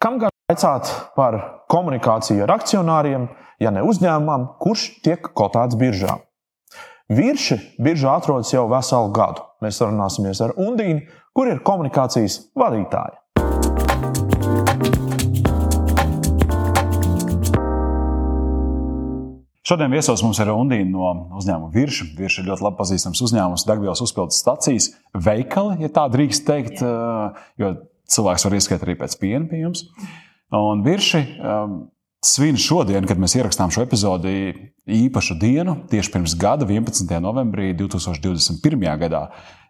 Kam gan vaicāt par komunikāciju ar akcionāriem, ja ne uzņēmumam, kurš tiek kotēts biržā? Virši biržā atrodas jau veselu gadu. Mēs runāsimies ar Undīnu, kur ir komunikācijas vadītāja. Šodien viesos mums ir Undīna no uzņēmuma Virša. Virša ir ļoti labi pazīstams uzņēmums, degvielas uzpildes stacijas, veikali, ja tā drīkst teikt, eh, jo cilvēks var ieskait arī pēc piena pie jums. Un Virši um, svin šodien, kad mēs ierakstām šo epizodi, īpašu dienu, tieši pirms gada, 11. novembrī 2021. gadā.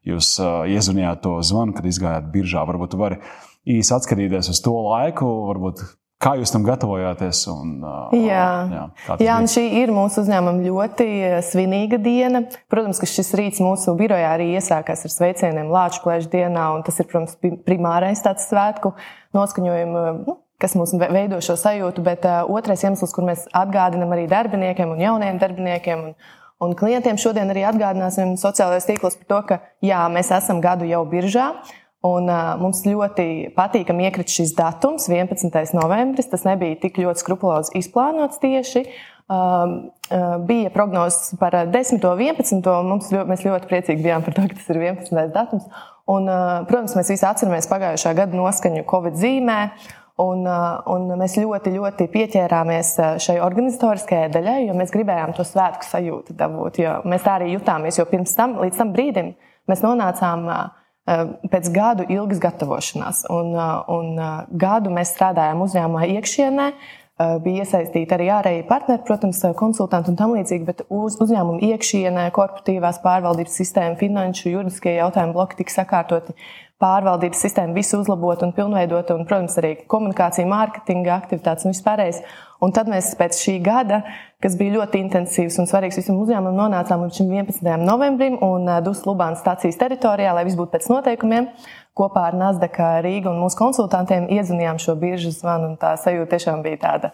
Jūs uh, iezvanījāt to zvanu, kad izgājāt biržā. Varbūt jūs varat īsi atskatīties uz to laiku, varbūt Kā jūs tam gatavojāties? Un, uh, jā, jā, jā un šī ir mūsu uzņēmuma ļoti svinīga diena. Protams, ka šis rīts mūsu birojā arī iesākās ar sveicieniem Lāču plēšu dienā, un tas ir, protams, primārais tāds svētku noskaņojums. Nu, kas mums veido šo sajūtu, bet uh, otrais iemesls, kur mēs atgādinām arī darbiniekiem un jauniem darbiniekiem un, un klientiem, šodien arī atgādināsim sociālajos tīklos par to, ka jā, mēs esam gadu jau biržā. Un, uh, mums ļoti patīkami iekrita šis datums, 11. novembris. Tas nebija tik ļoti skrupulozi izplānots tieši. Uh, uh, bija prognozes par 10. un 11. Mums ļoti, mēs ļoti priecīgi bijām par to, ka tas ir 11. datums. Un, uh, protams, mēs visi atceramies pagājušā gada noskaņu Covid zīmē. Un, un mēs ļoti, ļoti pieķērāmies šai organizatoriskajai daļai, jo mēs gribējām to svētku sajūtu dabūt. Mēs tā arī jutāmies, jo pirms tam, līdz tam brīdim, mēs nonācām uh, pēc gadu ilgas gatavošanās. Un, eh, un eh, gadu mēs strādājām uzņēmumā iekšienē, bija iesaistīti arī ārēji partneri, protams, konsultanti un tam līdzīgi, bet uz uzņēmuma iekšienē, korporatīvās pārvaldības sistēma, finanšu, juridiskie jautājumi bloki tika sakārtoti pārvaldības sistēma visu uzlabota un pilnveidota, un, protams, arī komunikācija, mārketinga aktivitātes un vispārējais. Un tad mēs pēc šī gada, kas bija ļoti intensīvs un svarīgs visam uzņēmumam, nonācām līdz 11. novembrim un Dusmas Lubānas stācijas teritorijā, lai viss būtu pēc noteikumiem. Kopā ar Nasdaq Rīgu un mūsu konsultantiem iezvanījām šo biržu zvanu, un tā sajūta tiešām bija tāda,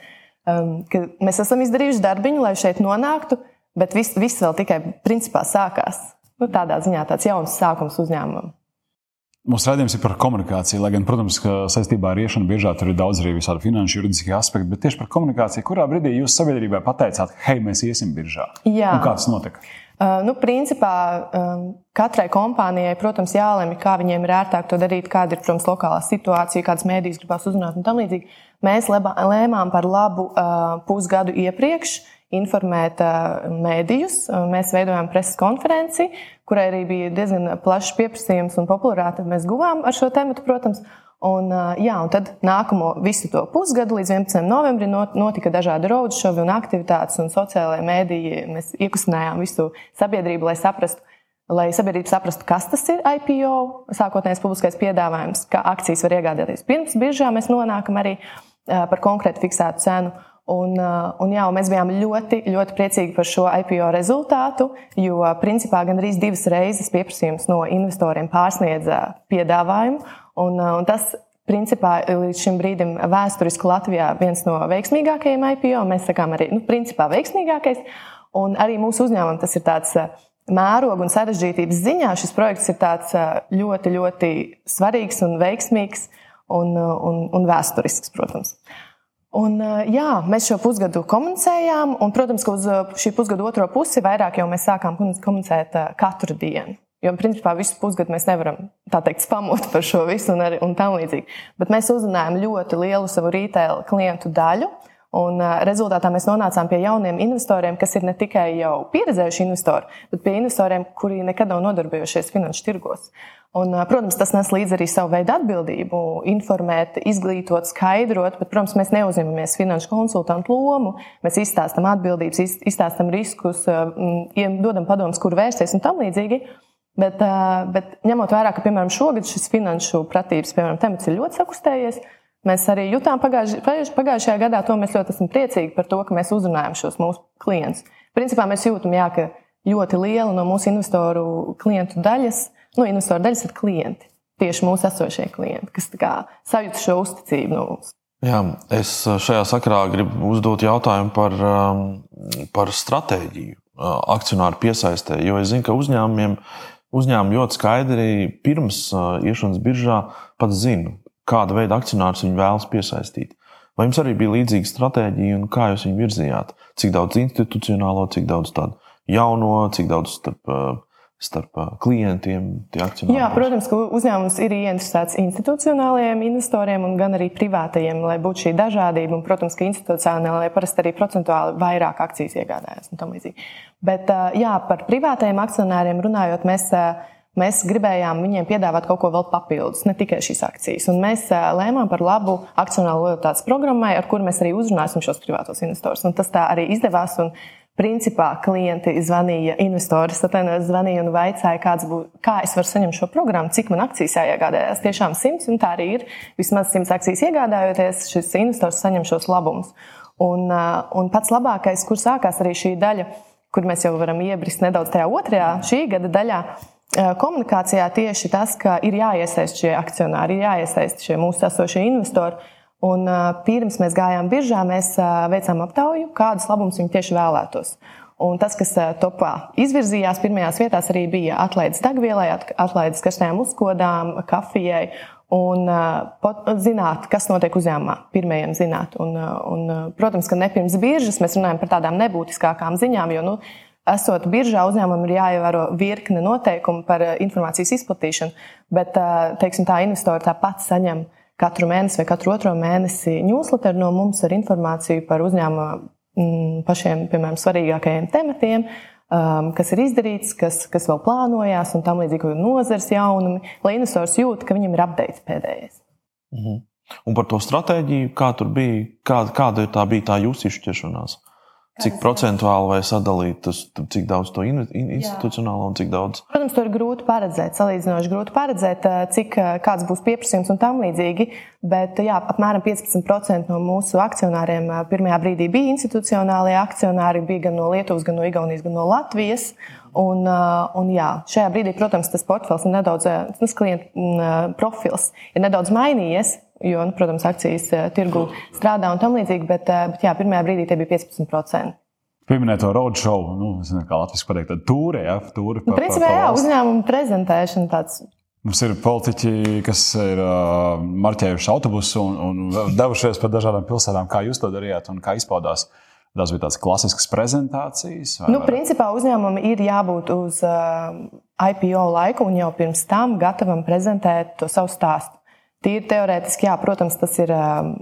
ka mēs esam izdarījuši darbiņu, lai šeit nonāktu, bet viss, viss vēl tikai principā sākās. Nu, tādā ziņā tāds jauns sākums uzņēmumam. Mūsu redzējums ir par komunikāciju, lai gan, protams, saistībā ar iešanu biežā tur ir daudz arī visādi finanšu, juridiskie aspekti, bet tieši par komunikāciju, kurā brīdī jūs sabiedrībai pateicāt, hei, mēs iesim biržā? Jā. Un kā tas notika? Uh, nu, principā um, katrai kompānijai, protams, jālemj, kā viņiem ir ērtāk to darīt, kāda ir, protams, lokālā situācija, kādas mēdīs gribās uzrunāt un tam līdzīgi. Mēs lēmām par labu uh, pusgadu iepriekš informēt mēdījus. Mēs veidojām preses konferenci, kurai arī bija diezgan plašs pieprasījums un popularitāte mēs guvām ar šo tēmu, protams. Un, jā, un tad nākamo visu to pusgadu, līdz 11. novembrim, notika dažādi roadšovi un aktivitātes, un sociālajā mēdīja mēs iekustinājām visu sabiedrību, lai saprastu, lai sabiedrība saprastu, kas tas ir IPO, sākotnējais publiskais piedāvājums, kā akcijas var iegādāties pirms biržā. Mēs nonākam arī par konkrētu fiksētu cenu. Un, uh, un, jā, un mēs bijām ļoti, ļoti priecīgi par šo IPO rezultātu, jo principā gandrīz divas reizes pieprasījums no investoriem pārsniedza piedāvājumu. Un, uh, un tas principā līdz šim brīdim vēsturiski Latvijā viens no veiksmīgākajiem IPO. Mēs sakām arī, nu, principā veiksmīgākais. Un arī mūsu uzņēmumam tas ir tāds uh, mēroga un sarežģītības ziņā. Šis projekts ir tāds ļoti, ļoti svarīgs un veiksmīgs un, un, un vēsturisks, protams. Un, jā, mēs šo pusgadu komunicējām, un, protams, ka uz šī pusgada otro pusi vairāk jau mēs sākām komunicēt katru dienu. Jo, principā, visu pusgadu mēs nevaram tā teikt, spamot par šo visu un, arī, un tam līdzīgi. Bet mēs uzrunājām ļoti lielu savu retail klientu daļu. Un, rezultātā mēs nonācām pie jauniem investoriem, kas ir ne tikai jau pieredzējuši investori, bet pie investoriem, kuri nekad nav nodarbojušies finanšu tirgos. Un, protams, tas nes līdzi arī savu veidu atbildību, informēt, izglītot, skaidrot, bet, protams, mēs neuzņemamies finanšu konsultantu lomu. Mēs izstāstām atbildības, izstāstām riskus, dodam padomus, kur vērsties un tam līdzīgi. Bet, bet ņemot vērā, ka, piemēram, šogad šis finanšu pratības piemēram, temats ir ļoti sakustējies, mēs arī jutām pagājuši, pagājušajā gadā, to mēs ļoti esam priecīgi par to, ka mēs uzrunājam šos mūsu klientus. Principā mēs jūtam, jā, ka ļoti liela no mūsu investoru klientu daļas nu, investoru daļas ir klienti. Tieši mūsu esošie klienti, kas sajūt šo uzticību no mums. Jā, es šajā sakarā gribu uzdot jautājumu par, um, par stratēģiju uh, akcionāru piesaistē. Jo es zinu, ka uzņēmumiem uzņēmumi ļoti skaidri pirms uh, iešanas biržā pat zina, kāda veida akcionārus viņi vēlas piesaistīt. Vai jums arī bija līdzīga stratēģija un kā jūs viņu virzījāt? Cik daudz institucionālo, cik daudz tādu jauno, cik daudz starp, starp klientiem, tie akcionāri? Jā, protams, ka uzņēmums ir ieinteresēts institucionālajiem investoriem un gan arī privātajiem, lai būtu šī dažādība. Un, protams, ka institucionālajie parasti arī procentuāli vairāk akcijas iegādājas un tam līdzīgi. Bet jā, par privātajiem akcionāriem runājot, mēs Mēs gribējām viņiem piedāvāt kaut ko vēl papildus, ne tikai šīs akcijas. Un mēs lēmām par labu akcionāru lojalitātes programmai, ar kuru mēs arī uzrunāsim šos privātos investorus. Un tas tā arī izdevās. Un, Principā klienti zvanīja, investori atvainojas, zvanīja un vaicāja, bū, kā es varu saņemt šo programmu, cik man akcijas jāiegādājas. Tiešām simts, un tā arī ir. Vismaz simts akcijas iegādājoties, šis investors saņem šos labumus. Un, un pats labākais, kur sākās arī šī daļa, kur mēs jau varam iebrist nedaudz tajā otrajā šī gada daļā, komunikācijā tieši tas, ka ir jāiesaist šie akcionāri, ir jāiesaist šie mūsu esošie investori. Un, pirms mēs gājām biržā, mēs veicām aptauju, kādus labumus viņi tieši vēlētos. Un tas, kas topā izvirzījās pirmajās vietās, arī bija atlaides degvielai, atlaides karstajām uzkodām, kafijai. Un zināt, kas notiek uzņēmumā, pirmajam zināt. Un, un, protams, ka ne pirms biržas mēs runājam par tādām nebūtiskākām ziņām, jo nu, esot biržā, uzņēmumam ir jāievēro virkne noteikumu par eh, informācijas izplatīšanu, bet eh, teiksim, tā investori tāpat saņem katru mēnesi vai katru otro mēnesi newsletteru no mums ar informāciju par uzņēmuma mm, pašiem, piemēram, svarīgākajiem tematiem, um, kas ir izdarīts, kas, kas vēl plānojās, un tam līdzīgi nozares jaunumi, lai investors jūt, ka viņam ir update pēdējais. Mhm. Un par to stratēģiju, kā tur bija, kā, kāda tā bija tā jūsu izšķiršanās? Cik procentuāli vai sadalīt, tas, cik daudz to in, in, institucionālo un cik daudz? Protams, to ir grūti paredzēt, salīdzinoši grūti paredzēt, eh, cik eh, kāds būs pieprasījums un tam līdzīgi. Bet jā, apmēram 15% no mūsu akcionāriem eh, pirmajā brīdī bija institucionālie akcionāri, bija gan no Lietuvas, gan no Igaunijas, gan no Latvijas. Un, un jā, šajā brīdī, protams, tas portfels ir nedaudz, tas klienta mm, profils ir nedaudz mainījies, jo, nu, protams, akcijas eh, tirgu strādā un tam līdzīgi, bet, eh, bet jā, pirmajā brīdī tie bija 15%. Pieminēt to roadshow, nu, zinu, kā latviešu pateikt, tāda tūre, ja, tūre. Nu, principā, jā, uzņēmuma prezentēšana tāds. Mums ir politiķi, kas ir uh, marķējuši autobusu un, un devušies pa dažādām pilsētām. Kā jūs to darījāt un kā izpaudās? Tas bija tāds klasisks prezentācijas. Nu, vai? principā uzņēmumam ir jābūt uz IPO laiku un jau pirms tam gatavam prezentēt to savu stāstu. Tīri teorētiski, jā, protams, tas ir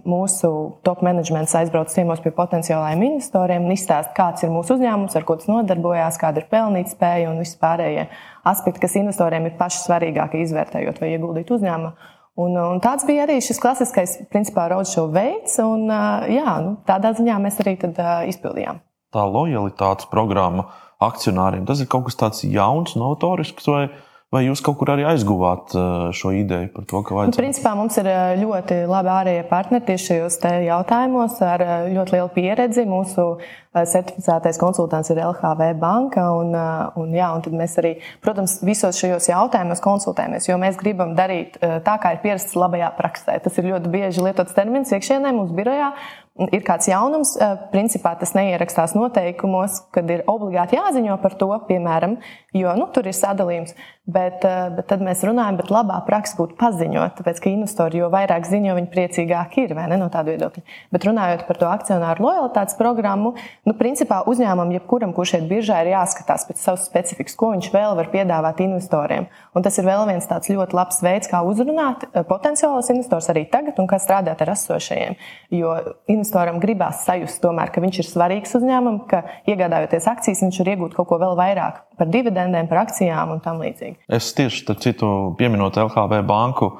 mūsu top menedžments aizbrauc ciemos pie potenciālajiem investoriem un izstāst, kāds ir mūsu uzņēmums, ar ko tas nodarbojās, kāda ir pelnītspēja un vispārējie aspekti, kas investoriem ir paši svarīgākie izvērtējot vai ieguldīt uzņēmumā. Un, un tāds bija arī šis klasiskais, principā, roadshow veids, un jā, nu, tādā ziņā mēs arī tad, izpildījām. Tā lojalitātes programma akcionāriem, tas ir kaut kas tāds jauns, novatorisks vai? Vai jūs kaut kur arī aizguvāt šo ideju par to, ka vajadzētu? Nu, principā mums ir ļoti labi ārējie partneri tieši šajos jautājumos ar ļoti lielu pieredzi. Mūsu certificētais konsultants ir LHV banka. Un, un, jā, un tad mēs arī, protams, visos šajos jautājumos konsultējamies, jo mēs gribam darīt tā, kā ir pierasts labajā praksē. Tas ir ļoti bieži lietots termins iekšienē mums birojā ir kāds jaunums, eh, principā tas neierakstās noteikumos, kad ir obligāti jāziņo par to, piemēram, jo nu, tur ir sadalījums. Bet, bet tad mēs runājam, bet labā praksa būtu paziņot, tāpēc ka investori jo vairāk ziņo, viņi priecīgāk ir ne, no tāda viedokļa. Bet runājot par to akcionāru lojalitātes programmu, nu, principā uzņēmumam, jebkuram, kurš šeit biržā ir jāskatās pēc savas specifikas, ko viņš vēl var piedāvāt investoriem. Un tas ir vēl viens tāds ļoti labs veids, kā uzrunāt eh, potenciālos investors arī tagad un kā strādāt ar esošajiem. Jo investoram gribās sajust, tomēr, ka viņš ir svarīgs uzņēmumam, ka iegādājoties akcijas, viņš var iegūt kaut ko vēl vairāk par dividendēm, par akcijām un tam līdzīgi. Es tieši starp citu, pieminot LHV banku,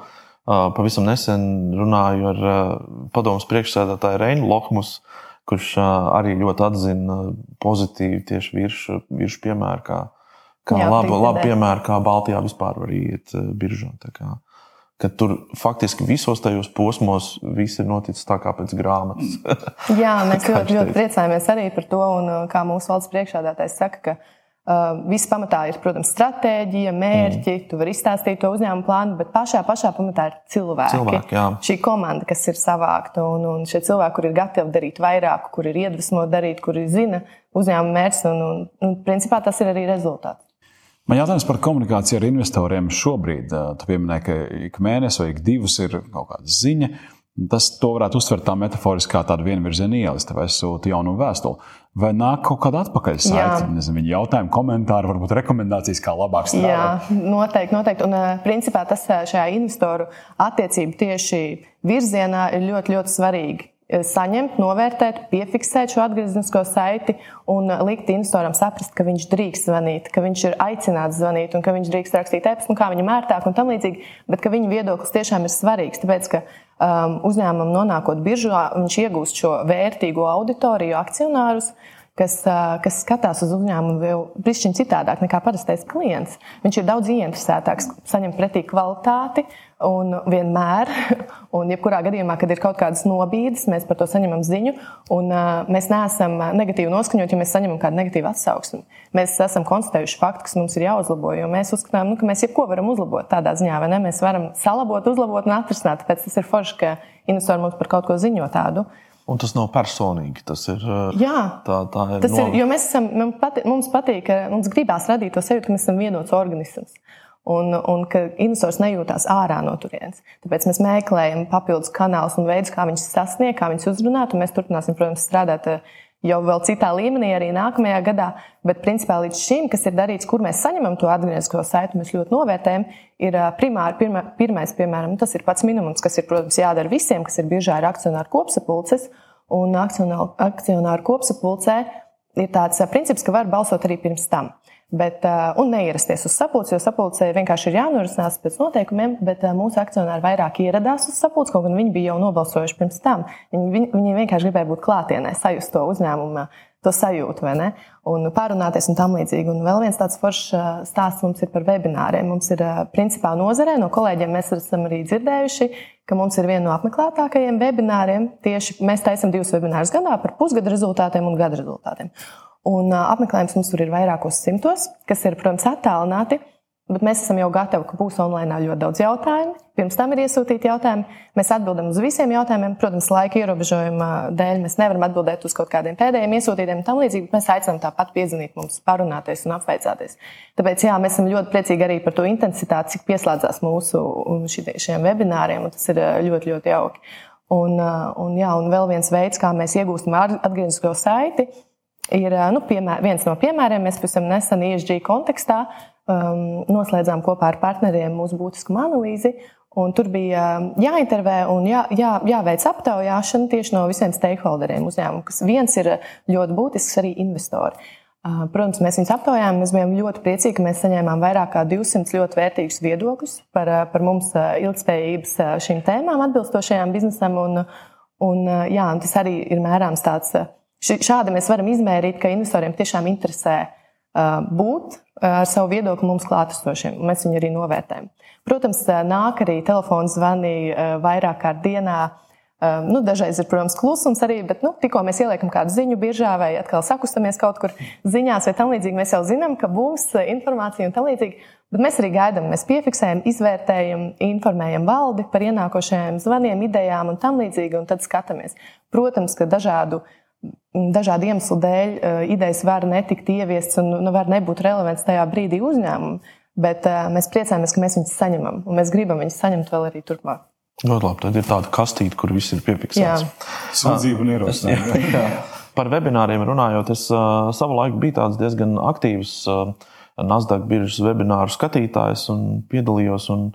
pavisam nesen runāju ar padomus priekšsēdētāju Reinu Lohmus, kurš arī ļoti atzina pozitīvi tieši virsmu virs piemēru, kā, kā Jā, labu, labu piemēru, kā Baltijā vispār var iet biržā ka tur faktiski visos tajos posmos viss ir noticis tā kā pēc grāmatas. Jā, mēs ļoti, ļoti priecājamies arī par to. Un, kā mūsu valsts priekšādātājs saka, ka viss pamatā ir, protams, stratēģija, mērķi, mm. tu vari izstāstīt to uzņēmumu plānu, bet pašā, pašā pamatā ir cilvēki. cilvēki jā. Šī komanda, kas ir savākta, un, un šie cilvēki, kur ir gatavi darīt vairāk, kur ir iedvesmoti darīt, kuri zina uzņēmuma mērķus, un, un, un principā tas ir arī rezultāts. Man jautājums par komunikāciju ar investoriem šobrīd. Tu pieminēji, ka ik mēnesi vai ik divus ir kaut kāda ziņa. Tas varētu uztvert tā metaforiski kā tādu vienvirzienu ielistu vai sūtu jaunu vēstuli. Vai nāk kaut kāda atpakaļsaite, nezinu, viņa jautājumu, komentāru, varbūt rekomendācijas, kā labāk strādāt? Jā, noteikti. noteikti. Un, principā tas šajā investoru attiecību tieši virzienā ir ļoti, ļoti svarīgi. Saņemt, novērtēt, piefiksēt šo atgrieznisko saiti un likt investoram saprast, ka viņš drīkst zvanīt, ka viņš ir aicināts zvanīt un ka viņš drīkst rakstīt e-pastu, kā viņam ērtāk un tam līdzīgi, bet ka viņa viedoklis tiešām ir svarīgs. Tāpēc, ka um, uzņēmumam nonākot biržā, viņš iegūst šo vērtīgo auditoriju, akcionārus, kas, uh, kas skatās uz uzņēmumu vēl pišķiņ citādāk nekā parastais klients. Viņš ir daudz ieinteresētāks, saņem pretī kvalitāti, uh, Un vienmēr, un jebkurā gadījumā, kad ir kaut kādas nobīdes, mēs par to saņemam ziņu. Un, uh, mēs neesam negatīvi noskaņoti, ja mēs saņemam kādu negatīvu atsauksmi. Mēs esam konstatējuši faktu, kas mums ir jāuzlabo. Jo mēs uzskatām, nu, ka mēs jebko varam uzlabot tādā ziņā, vai ne? Mēs varam salabot, uzlabot un atrisināt. Tāpēc tas ir forši, ka investori mums par kaut ko ziņo tādu. Un tas nav personīgi. Tas ir. Jā, tā, tā ir. Tas no... ir jo mēs esam, mums patīk, mums patīk, mums gribās radīt to sajūtu, ka mēs esam vienots organisms un, un ka investors nejūtās ārā no turienes. Tāpēc mēs meklējam papildus kanālus un veidus, kā viņus sasniegt, kā viņus uzrunāt. Mēs turpināsim, protams, strādāt eh, jau vēl citā līmenī arī nākamajā gadā. Bet, principā, līdz šim, kas ir darīts, kur mēs saņemam to atgrieznisko saiti, mēs ļoti novērtējam, ir eh, primāri, pirma, pirmais, piemēram, tas ir pats minimums, kas ir, protams, jādara visiem, kas ir biežā ir akcionāru kopsapulces. Un akcionāru, akcionāru kopsapulcē ir tāds eh, princips, ka var balsot arī pirms tam. Bet, uh, un neierasties uz sapulci, jo sapulcē vienkārši ir jānorisinās pēc noteikumiem, bet uh, mūsu akcionāri vairāk ieradās uz sapulci, kaut gan viņi bija jau nobalsojuši pirms tam. Viņi, viņi, viņi vienkārši gribēja būt klātienē, sajust to uzņēmumu, to sajūtu? Un pārunāties un tam līdzīgi. Un vēl viens tāds foršs uh, stāsts mums ir par webināriem. Mums ir principā nozarē, no kolēģiem mēs esam arī dzirdējuši, ka mums ir viena no apmeklētākajiem webināriem. Tieši mēs taisam divus webinārus gadā par pusgada rezultātiem un gada rezultātiem. Un apmeklējums mums tur ir vairākos simtos, kas ir, protams, attālināti. Bet mēs esam jau gatavi, ka būs online ļoti daudz jautājumu. Pirms tam ir iesūtīti jautājumi. Mēs atbildam uz visiem jautājumiem. Protams, laika ierobežojuma dēļ mēs nevaram atbildēt uz kaut kādiem pēdējiem iesūtītiem un tam līdzīgi. Mēs aicinām tāpat piezvanīt mums, parunāties un apveicāties. Tāpēc jā, mēs esam ļoti priecīgi arī par to intensitāti, cik pieslēdzās mūsu šiem webināriem. Tas ir ļoti, ļoti jauki. Un, un, jā, un vēl viens veids, kā mēs iegūstam atgrieznisko saiti, ir nu, piemēr, viens no piemēriem. Mēs pavisam nesen ISG kontekstā um, noslēdzām kopā ar partneriem mūsu būtisku analīzi. Un tur bija jāintervē un jā, jā, jāveic aptaujāšana tieši no visiem stakeholderiem uzņēmumiem, kas viens ir ļoti būtisks arī investori. Protams, mēs viņus aptaujājām. Mēs bijām ļoti priecīgi, ka mēs saņēmām vairāk kā 200 ļoti vērtīgus viedokļus par, par mums ilgspējības šīm tēmām, atbilstošajām biznesam. Un, un, jā, un tas arī ir mērāms tāds Šādi mēs varam izmērīt, ka investoriem tiešām interesē būt ar savu viedokli mums klātesošiem, un mēs viņu arī novērtējam. Protams, nāk arī telefona zvani vairāk kārt dienā. Nu, dažreiz ir, protams, klusums arī, bet nu, tikko mēs ieliekam kādu ziņu biržā vai atkal sakustamies kaut kur ziņās vai tam līdzīgi, mēs jau zinām, ka būs informācija un tam līdzīgi. Bet mēs arī gaidām, mēs piefiksējam, izvērtējam, informējam valdi par ienākošajiem zvaniem, idejām un tam līdzīgi, un tad skatāmies. Protams, ka dažādu uh, dažādu iemeslu dēļ eh, idejas var netikt ieviestas un nu, var nebūt relevants tajā brīdī uzņēmumam. Bet uh, mēs priecājamies, ka mēs viņus saņemam, un mēs gribam viņus saņemt vēl arī turpmāk. Ļoti labi. Tad ir tāda kastīte, kur viss ir piefiksēts. Sūdzību un ierosinājumi. Par webināriem runājot, es uh, savu laiku biju tāds diezgan aktīvs uh, Nasdaq biržas webināru skatītājs un piedalījos. Un,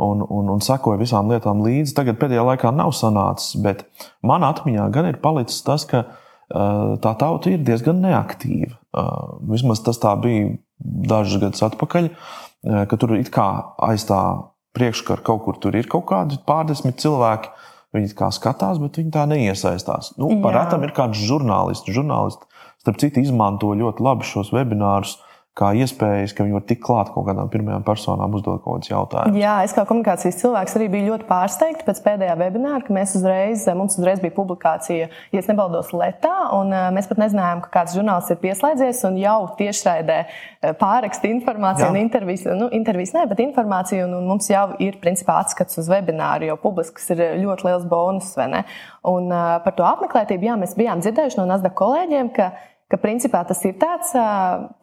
un, un, un sekoju visām lietām līdzi. Tagad pēdējā laikā nav sanācis, bet manā atmiņā gan ir palicis tas, ka uh, tā tauta ir diezgan neaktīva. Vismaz tas tā bija dažus gadus atpakaļ, ka tur it kā aiz tā priekškara kaut kur tur ir kaut kādi pārdesmit cilvēki. Viņi kā skatās, bet viņi tā neiesaistās. Nu, par retam ir kāds žurnālists. Žurnālisti, starp citu, izmanto ļoti labi šos webinārus, uh, kā iespējas, ka viņi var tikt klāt kaut kādām pirmajām personām, uzdot kaut kādus jautājumus. Jā, es kā komunikācijas cilvēks arī biju ļoti pārsteigts pēc pēdējā webināra, ka mēs uzreiz, mums uzreiz bija publikācija, ja nebaldos Letā, un mēs pat nezinājām, ka kāds žurnāls ir pieslēdzies un jau tiešraidē pāraksta informāciju Jā. un intervijas, nu, intervijas ne, bet informāciju, un, un mums jau ir principā atskats uz webināru, jo publisks ir ļoti liels bonus, vai ne? Un par to apmeklētību, jā, mēs bijām dzirdējuši no Nasdaq kolēģiem, ka ka principā tas ir tāds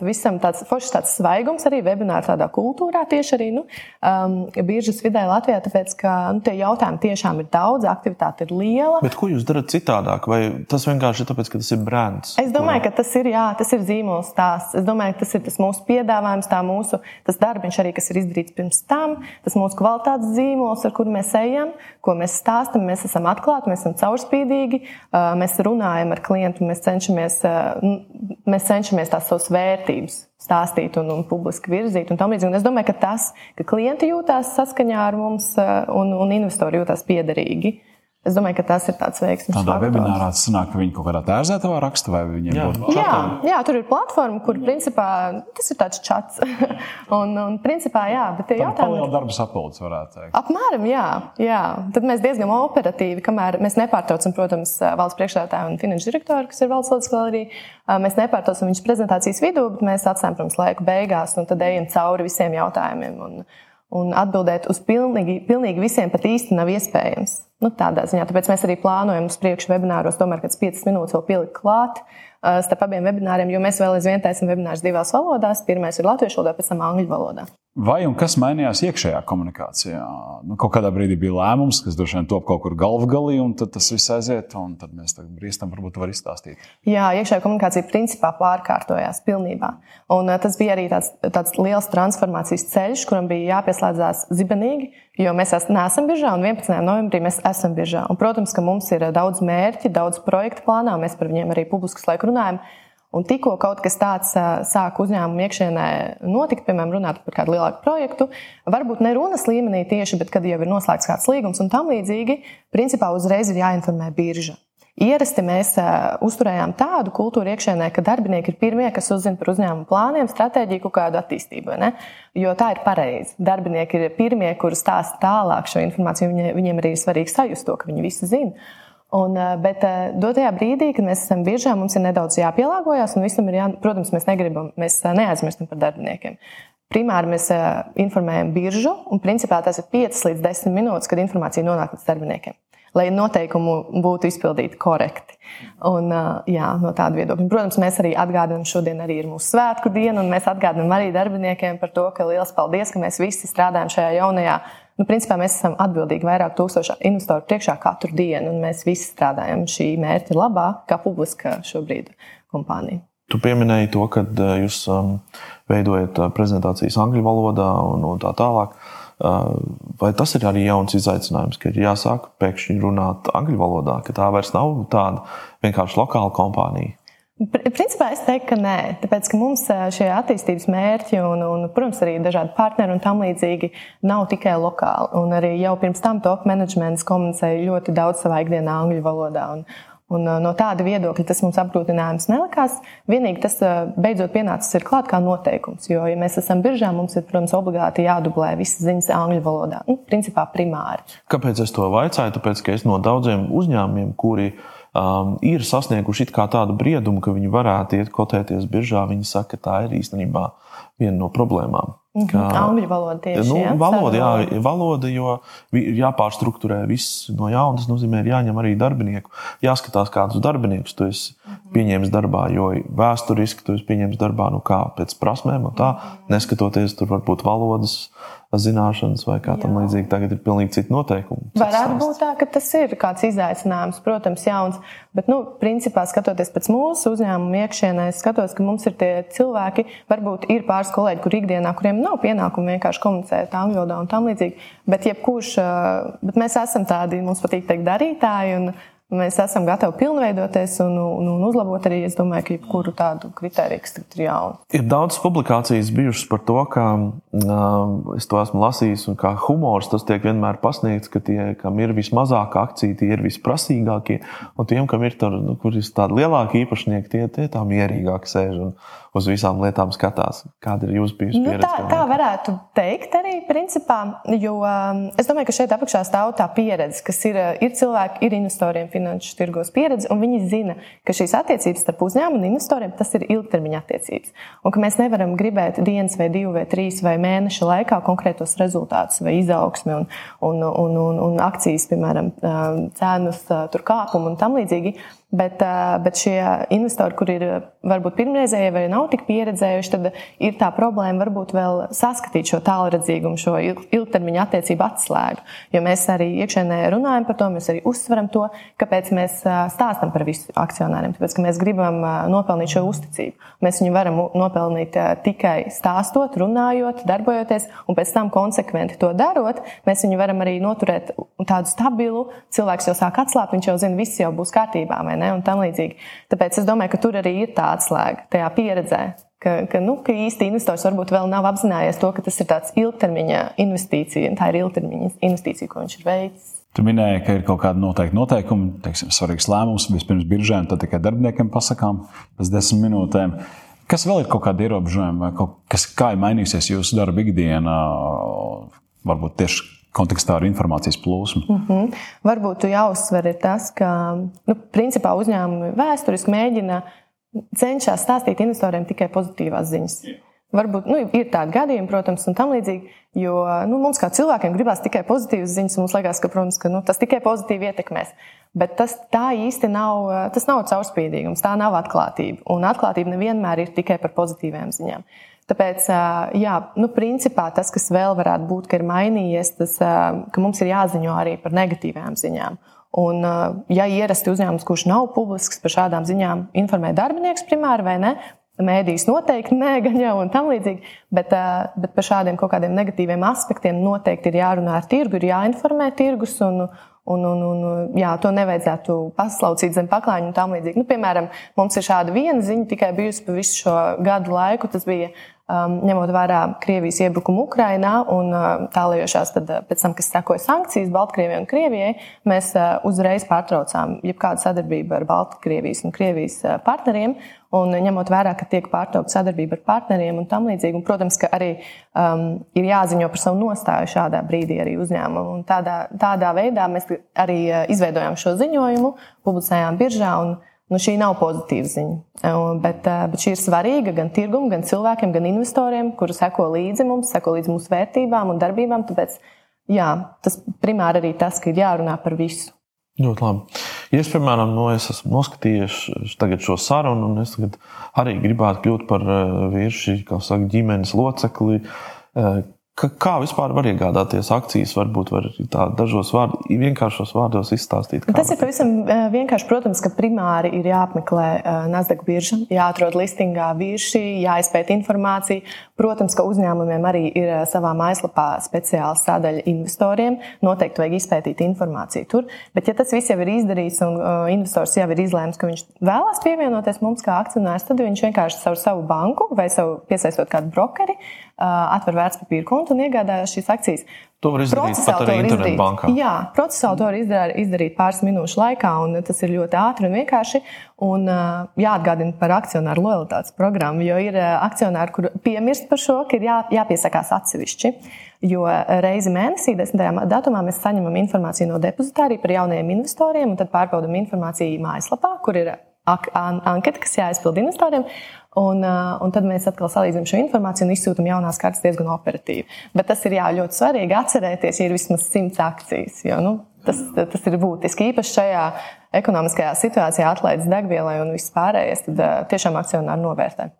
visam tāds foršs tāds svaigums arī webināru tādā kultūrā tieši arī nu, um, biržas vidē Latvijā, tāpēc, ka nu, tie jautājumi tiešām ir daudz, aktivitāte ir liela. Bet ko jūs darat citādāk? Vai tas vienkārši ir tāpēc, ka tas ir brands? Es domāju, ka tas ir, jā, tas ir zīmols stāsts. Es domāju, ka tas ir tas mūsu piedāvājums, tā mūsu tas darbiņš arī, kas ir izdarīts pirms tam, tas mūsu kvalitātes zīmols, ar kuru mēs ejam, ko mēs stāstam. Mēs esam atklāti, mēs esam caurspīdīgi, mēs runājam ar klientu, mēs cenšamies mēs cenšamies tās savas vērtības stāstīt un, un publiski virzīt. Un un es domāju, ka tas, ka klienti jūtās saskaņā ar mums eh, un, un investori jūtās piederīgi, Es domāju, ka tas ir tāds veiksmīgs. Tādā faktors. webinārā tas sanāk, ka viņi kaut kādā tērzētavā raksta, vai viņiem jā. būtu jā, jā, tur ir platforma, kur principā tas ir tāds čats. un, un principā, jā, bet tie jautājumi. Tā ir darba sapulce, varētu teikt. Apmēram, jā, jā. Tad mēs diezgan operatīvi, kamēr mēs nepārtraucam, protams, valsts priekšstādātāju un finanšu direktoru, kas ir valsts arī. Mēs nepārtraucam viņas prezentācijas vidū, bet mēs atstājam, protams, laiku beigās un tad ejam cauri visiem jautājumiem. Un, un atbildēt uz pilnīgi, pilnīgi visiem pat īsti nav iespējams. Nu, tādā ziņā. Tāpēc mēs arī plānojam uz priekšu webināros, tomēr kāds 5 minūtes vēl pielikt klāt uh, starp abiem webināriem, jo mēs vēl aizvien taisām webinārus divās valodās. Pirmais ir latviešu valodā, pēc tam angļu valodā. Vai un kas mainījās iekšējā komunikācijā? Nu, kaut kādā brīdī bija lēmums, kas droši vien top kaut kur galvgalī, un tad tas viss aiziet, un tad mēs tam brīstam, varbūt var izstāstīt. Jā, iekšējā komunikācija principā pārkārtojās pilnībā. Un uh, tas bija arī tāds, tāds liels transformācijas ceļš, kuram bija jāpieslēdzās zibenīgi, jo mēs neesam biržā, un 11. novembrī mēs esam biržā. Un, protams, ka mums ir daudz mērķi, daudz projektu plānā, mēs par viņiem arī publiski laiku runājam. Un tikko kaut kas tāds sāk uzņēmuma iekšienē notikt, piemēram, runāt par kādu lielāku projektu, varbūt ne runas līmenī tieši, bet kad jau ir noslēgts kāds līgums un tam līdzīgi, principā uzreiz ir jāinformē birža. Ierasti mēs uzturējām tādu kultūru iekšēnē, ka darbinieki ir pirmie, kas uzzina par uzņēmumu plāniem, stratēģiju, kādu attīstību. Ne? Jo tā ir pareizi. Darbinieki ir pirmie, kurus stāsta tālāk šo informāciju. Viņi, viņiem arī ir svarīgi sajust to, ka viņi visi zina. Un, eh, bet eh, dotajā brīdī, kad mēs esam biržā, mums ir nedaudz jāpielāgojas, un visam ir jā, protams, mēs negribam, mēs eh, neaizmirstam par darbiniekiem. Primāri mēs informējam biržu, un principā tas ir 5 līdz 10 minūtes, kad informācija nonāk līdz darbiniekiem. Lai noteikumi būtu izpildīti korekti. Un, jā, no tāda viedokļa. Protams, mēs arī atgādinām, šodien arī ir mūsu svētku diena, un mēs atgādinām arī darbiniekiem par to, ka liels paldies, ka mēs visi strādājam šajā jaunajā Nu, principā mēs esam atbildīgi vairāk tūkstošu investoru priekšā katru dienu, un mēs visi strādājam šī mērķa labā, kā publiska šobrīd kompānija. Tu pieminēji to, ka eh, jūs um, veidojat eh, prezentācijas angļu valodā un, un tā tālāk. Uh, vai tas ir arī jauns izaicinājums, ka ir jāsāk pēkšņi runāt angļu valodā, ka tā vairs nav tāda vienkārši lokāla kompānija? Principā es teiktu, ka nē, tāpēc ka mums šie attīstības mērķi un, un, protams, arī dažādi partneri un tam līdzīgi nav tikai lokāli. Un arī jau pirms tam top managements komunicēja ļoti daudz savā ikdienā angļu valodā. Un, un no tāda viedokļa tas mums apgrūtinājums nelikās. Vienīgi tas beidzot pienācis ir klāt kā noteikums. Jo, ja mēs esam biržā, mums ir, protams, obligāti jādublē visas ziņas angļu valodā. Nu, principā primāri. Kāpēc es to vaicāju? Tāpēc, ka es no daudziem uzņēmumiem, kuri ir um, ir sasnieguši tādu briedumu, ka viņi varētu iet kotēties biržā. Viņi saka, ka tā ir īstenībā viena no problēmām. Mhm. Ka, Angļu valoda tieši nu, jā, valoda, jā, valoda, jo jāpārstruktūrē viss no jauna. Tas nozīmē, ir jāņem arī darbinieku. Jāskatās, kādus darbiniekus tu esi mhm. pieņēmis darbā, jo vēsturiski tu esi pieņēmis darbā nu kā, pēc prasmēm, tā, mhm. neskatoties tur varbūt valodas zināšanas vai kā tam līdzīgi. Tagad ir pilnīgi citi noteikumi. Varētu būt tā, ka tas ir kāds izaicinājums, protams, jauns. Bet, nu, principā, skatoties pēc mūsu uzņēmuma iekšienē, es skatos, ka mums ir tie cilvēki, varbūt ir pāris kolēģi, kur ikdienā, kuriem nav pienākumu vienkārši komunicēt angļu valodā un tam līdzīgi. Bet, jebkurš, bet mēs esam tādi, mums patīk teikt, darītāji. Un, Mēs esam gatavi pilnveidoties un, un, un uzlabot arī, es domāju, ka jebkuru tādu kritēriju, kas tagad ir jauna. Ir daudz publikācijas bijušas par to, ka es to esmu lasījis, un kā humors tas tiek vienmēr pasniegts, ka tie, kam ir vismazākā akcija, tie ir visprasīgākie, un tiem, kam ir, tur, nu, kur ir tādi lielāki īpašnieki, tie, tie tā mierīgāk sēž. Un, uz visām lietām skatās. Kāda ir jūsu pieredze? Nu, tā, tā varētu teikt arī, principā, jo es domāju, ka šeit apakšā stāv tā pieredze, kas ir, ir cilvēki, ir investoriem, finanšu tirgos pieredzi, un viņi zina, ka šīs attiecības starp uzņēmumu un investoriem tas ir ilgtermiņa attiecības. Un ka mēs nevaram gribēt dienas vai divu vai trīs vai mēneša laikā konkrētos rezultātus vai izaugsmi un, un, un, un, un akcijas, piemēram, cenas kāpumu un tam līdzīgi. Bet, bet šie investori, kur ir varbūt pirmreizēji vai nav tik pieredzējuši, tad ir tā problēma varbūt vēl saskatīt šo tālredzīgumu, šo ilgtermiņa attiecību atslēgu. Jo mēs arī iekšēnē runājam par to, mēs arī uzsveram to, kāpēc mēs stāstam par visu akcionāriem. Tāpēc, ka mēs gribam nopelnīt šo uzticību. Mēs viņu varam nopelnīt tikai stāstot, runājot, darbojoties, un pēc tam konsekventi to darot, mēs viņu varam arī noturēt tādu stabilu. Cilvēks jau sāk atslābt, viņš jau zina, viss jau būs kārtībā ne, un tam līdzīgi. Tāpēc es domāju, ka tur arī ir tā atslēga tajā pieredzē. Ka, ka, nu, ka īsti investors varbūt vēl nav apzinājies to, ka tas ir tāds ilgtermiņa investīcija, un tā ir ilgtermiņa investīcija, ko viņš ir veicis. Tu minēji, ka ir kaut kāda noteikta noteikuma, teiksim, svarīgs lēmums vispirms biržēm, tad tikai darbiniekiem pasakām pēc desmit minūtēm. Kas vēl ir kaut kādi ierobežojumi, vai kaut kas, kā ir mainījusies jūsu darba ikdienā, varbūt tieši kontekstā ar informācijas plūsmu. Mm -hmm. Varbūt jāuzsver tas, ka nu, principā uzņēmumi vēsturiski mēģina cenšas stāstīt investoriem tikai pozitīvās ziņas. Varbūt nu, ir tādi gadījumi, protams, un tam līdzīgi, jo nu, mums kā cilvēkiem gribās tikai pozitīvas ziņas, un mums liekas, ka, protams, ka, nu, tas tikai pozitīvi ietekmēs. Bet tas tā īsti nav, tas nav caurspīdīgums, tā nav atklātība. Un atklātība nevienmēr ir tikai par pozitīvām ziņām. Tāpēc, jā, nu, principā tas, kas vēl varētu būt, ka ir mainījies, tas, ka mums ir jāziņo arī par negatīvām ziņām. Un, ja ierasti uzņēmums, kurš nav publisks par šādām ziņām, informē darbinieks primāri vai ne, Mēdīs noteikti nē, gan jau un tam līdzīgi, bet, bet par šādiem kaut kādiem negatīviem aspektiem noteikti ir jārunā ar tirgu, ir jāinformē tirgus. Un, un, un, un, jā, to nevajadzētu paslaucīt zem paklājiņa un tam līdzīgi. Nu, piemēram, mums ir šāda viena ziņa tikai bijusi pa visu šo gadu laiku. Tas bija um, ņemot vērā Krievijas iebrukumu Ukrainā un uh, tālējošās, tad, uh, pēc tam, kas sekoja sankcijas Baltkrievijai un Krievijai, mēs uh, uzreiz pārtraucām jebkādu sadarbību ar Baltkrievijas un Krievijas uh, partneriem. Un ņemot vērā, ka tiek pārtraukta sadarbība ar partneriem un tam līdzīgi, un, protams, ka arī um, ir jāziņo par savu nostāju šādā brīdī arī uzņēmumam. Tādā, tādā veidā mēs arī uh, izveidojām šo ziņojumu, publicējām biržā. Un, Nu, šī nav pozitīva ziņa, bet, bet šī ir svarīga gan tirgumam, gan cilvēkiem, gan investoriem, kuri seko līdzi mums, seko līdzi mūsu vērtībām un darbībām. Tāpēc jā, tas primāri arī tas, ka ir jārunā par visu. Ļoti labi. Ja es, piemēram, no, es esmu noskatījies šo sarunu, un es arī gribētu kļūt par vīriešu, kā saka, ģimenes locekli, Kā vispār var iegādāties akcijas? Varbūt var tā dažos vārdos, vienkāršos vārdos izstāstīt. Tas ir pavisam eh, vienkārši. Protams, ka primāri ir jāapmeklē eh, Nasdaq birža, jāatrod listingā vīrši, jāizpēta informācija. Protams, ka uzņēmumiem arī ir eh, savā mājaslapā speciāla sadaļa investoriem. Noteikti vajag izpētīt informāciju tur. Bet, ja tas viss jau ir izdarīts un investors jau ir izlēms, ka viņš vēlās pievienoties mums kā akcionārs, tad viņš vienkārši caur savu banku vai savu piesaistot kādu brokeri atver vērtspapīru kontu un iegādājas šīs akcijas. To var izdarīt pat arī internetbankā. Jā, procesāli to var izdarīt, izdarīt pāris minūšu laikā, un tas ir ļoti ātri un vienkārši. Un, jāatgādina par akcionāru lojalitātes programmu, jo ir akcionāri, kur piemirst par šo, ka ir jā, jāpiesakās atsevišķi. Jo reizi mēnesī, 10. datumā, mēs saņemam informāciju no depozitārija par jaunajiem investoriem, un tad pārbaudām informāciju mājaslapā, kur ir anketa, kas jāizpild investoriem. Un, un tad mēs atkal salīdzinām šo informāciju un izsūtām jaunās kartes diezgan operatīvi. Bet tas ir jā, ļoti svarīgi atcerēties, ja ir vismaz simts akcijas. Jo, nu, tas, tas ir būtiski. Īpaši šajā ekonomiskajā situācijā, atlaides degvielai un viss pārējais, tad tiešām akcionāri novērtē.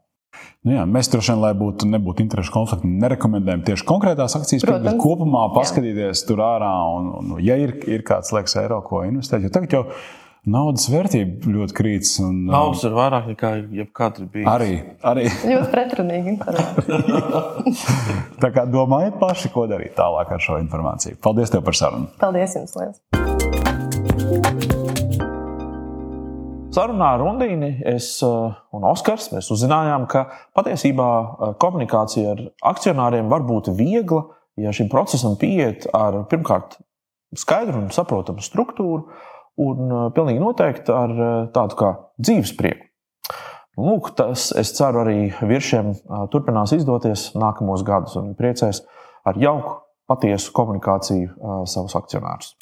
Nu jā, mēs droši vien, lai būtu, nebūtu interešu konflikti, nerekomendējam tieši konkrētās akcijas, Protams. bet kopumā paskatīties jā. tur ārā. Un, un, ja ir, ir kāds liekas eiro, ko investēt, jo tagad jau ir naudas vērtība ļoti krītas. Un, Naudas ir vairāk nekā jebkad bija. Arī. arī. ļoti pretrunīgi. Tā kā domājiet paši, ko darīt tālāk ar šo informāciju. Paldies tev par sarunu. Paldies jums, Lielas. Sarunā ar Rundīni es uh, un Oskars mēs uzzinājām, ka patiesībā uh, komunikācija ar akcionāriem var būt viegla, ja šim procesam pieiet ar pirmkārt skaidru un saprotamu struktūru, un pilnīgi noteikti ar tādu kā dzīves prieku. Lūk, tas, es ceru, arī virsiem turpinās izdoties nākamos gadus un priecēs ar jauku, patiesu komunikāciju savus akcionārus.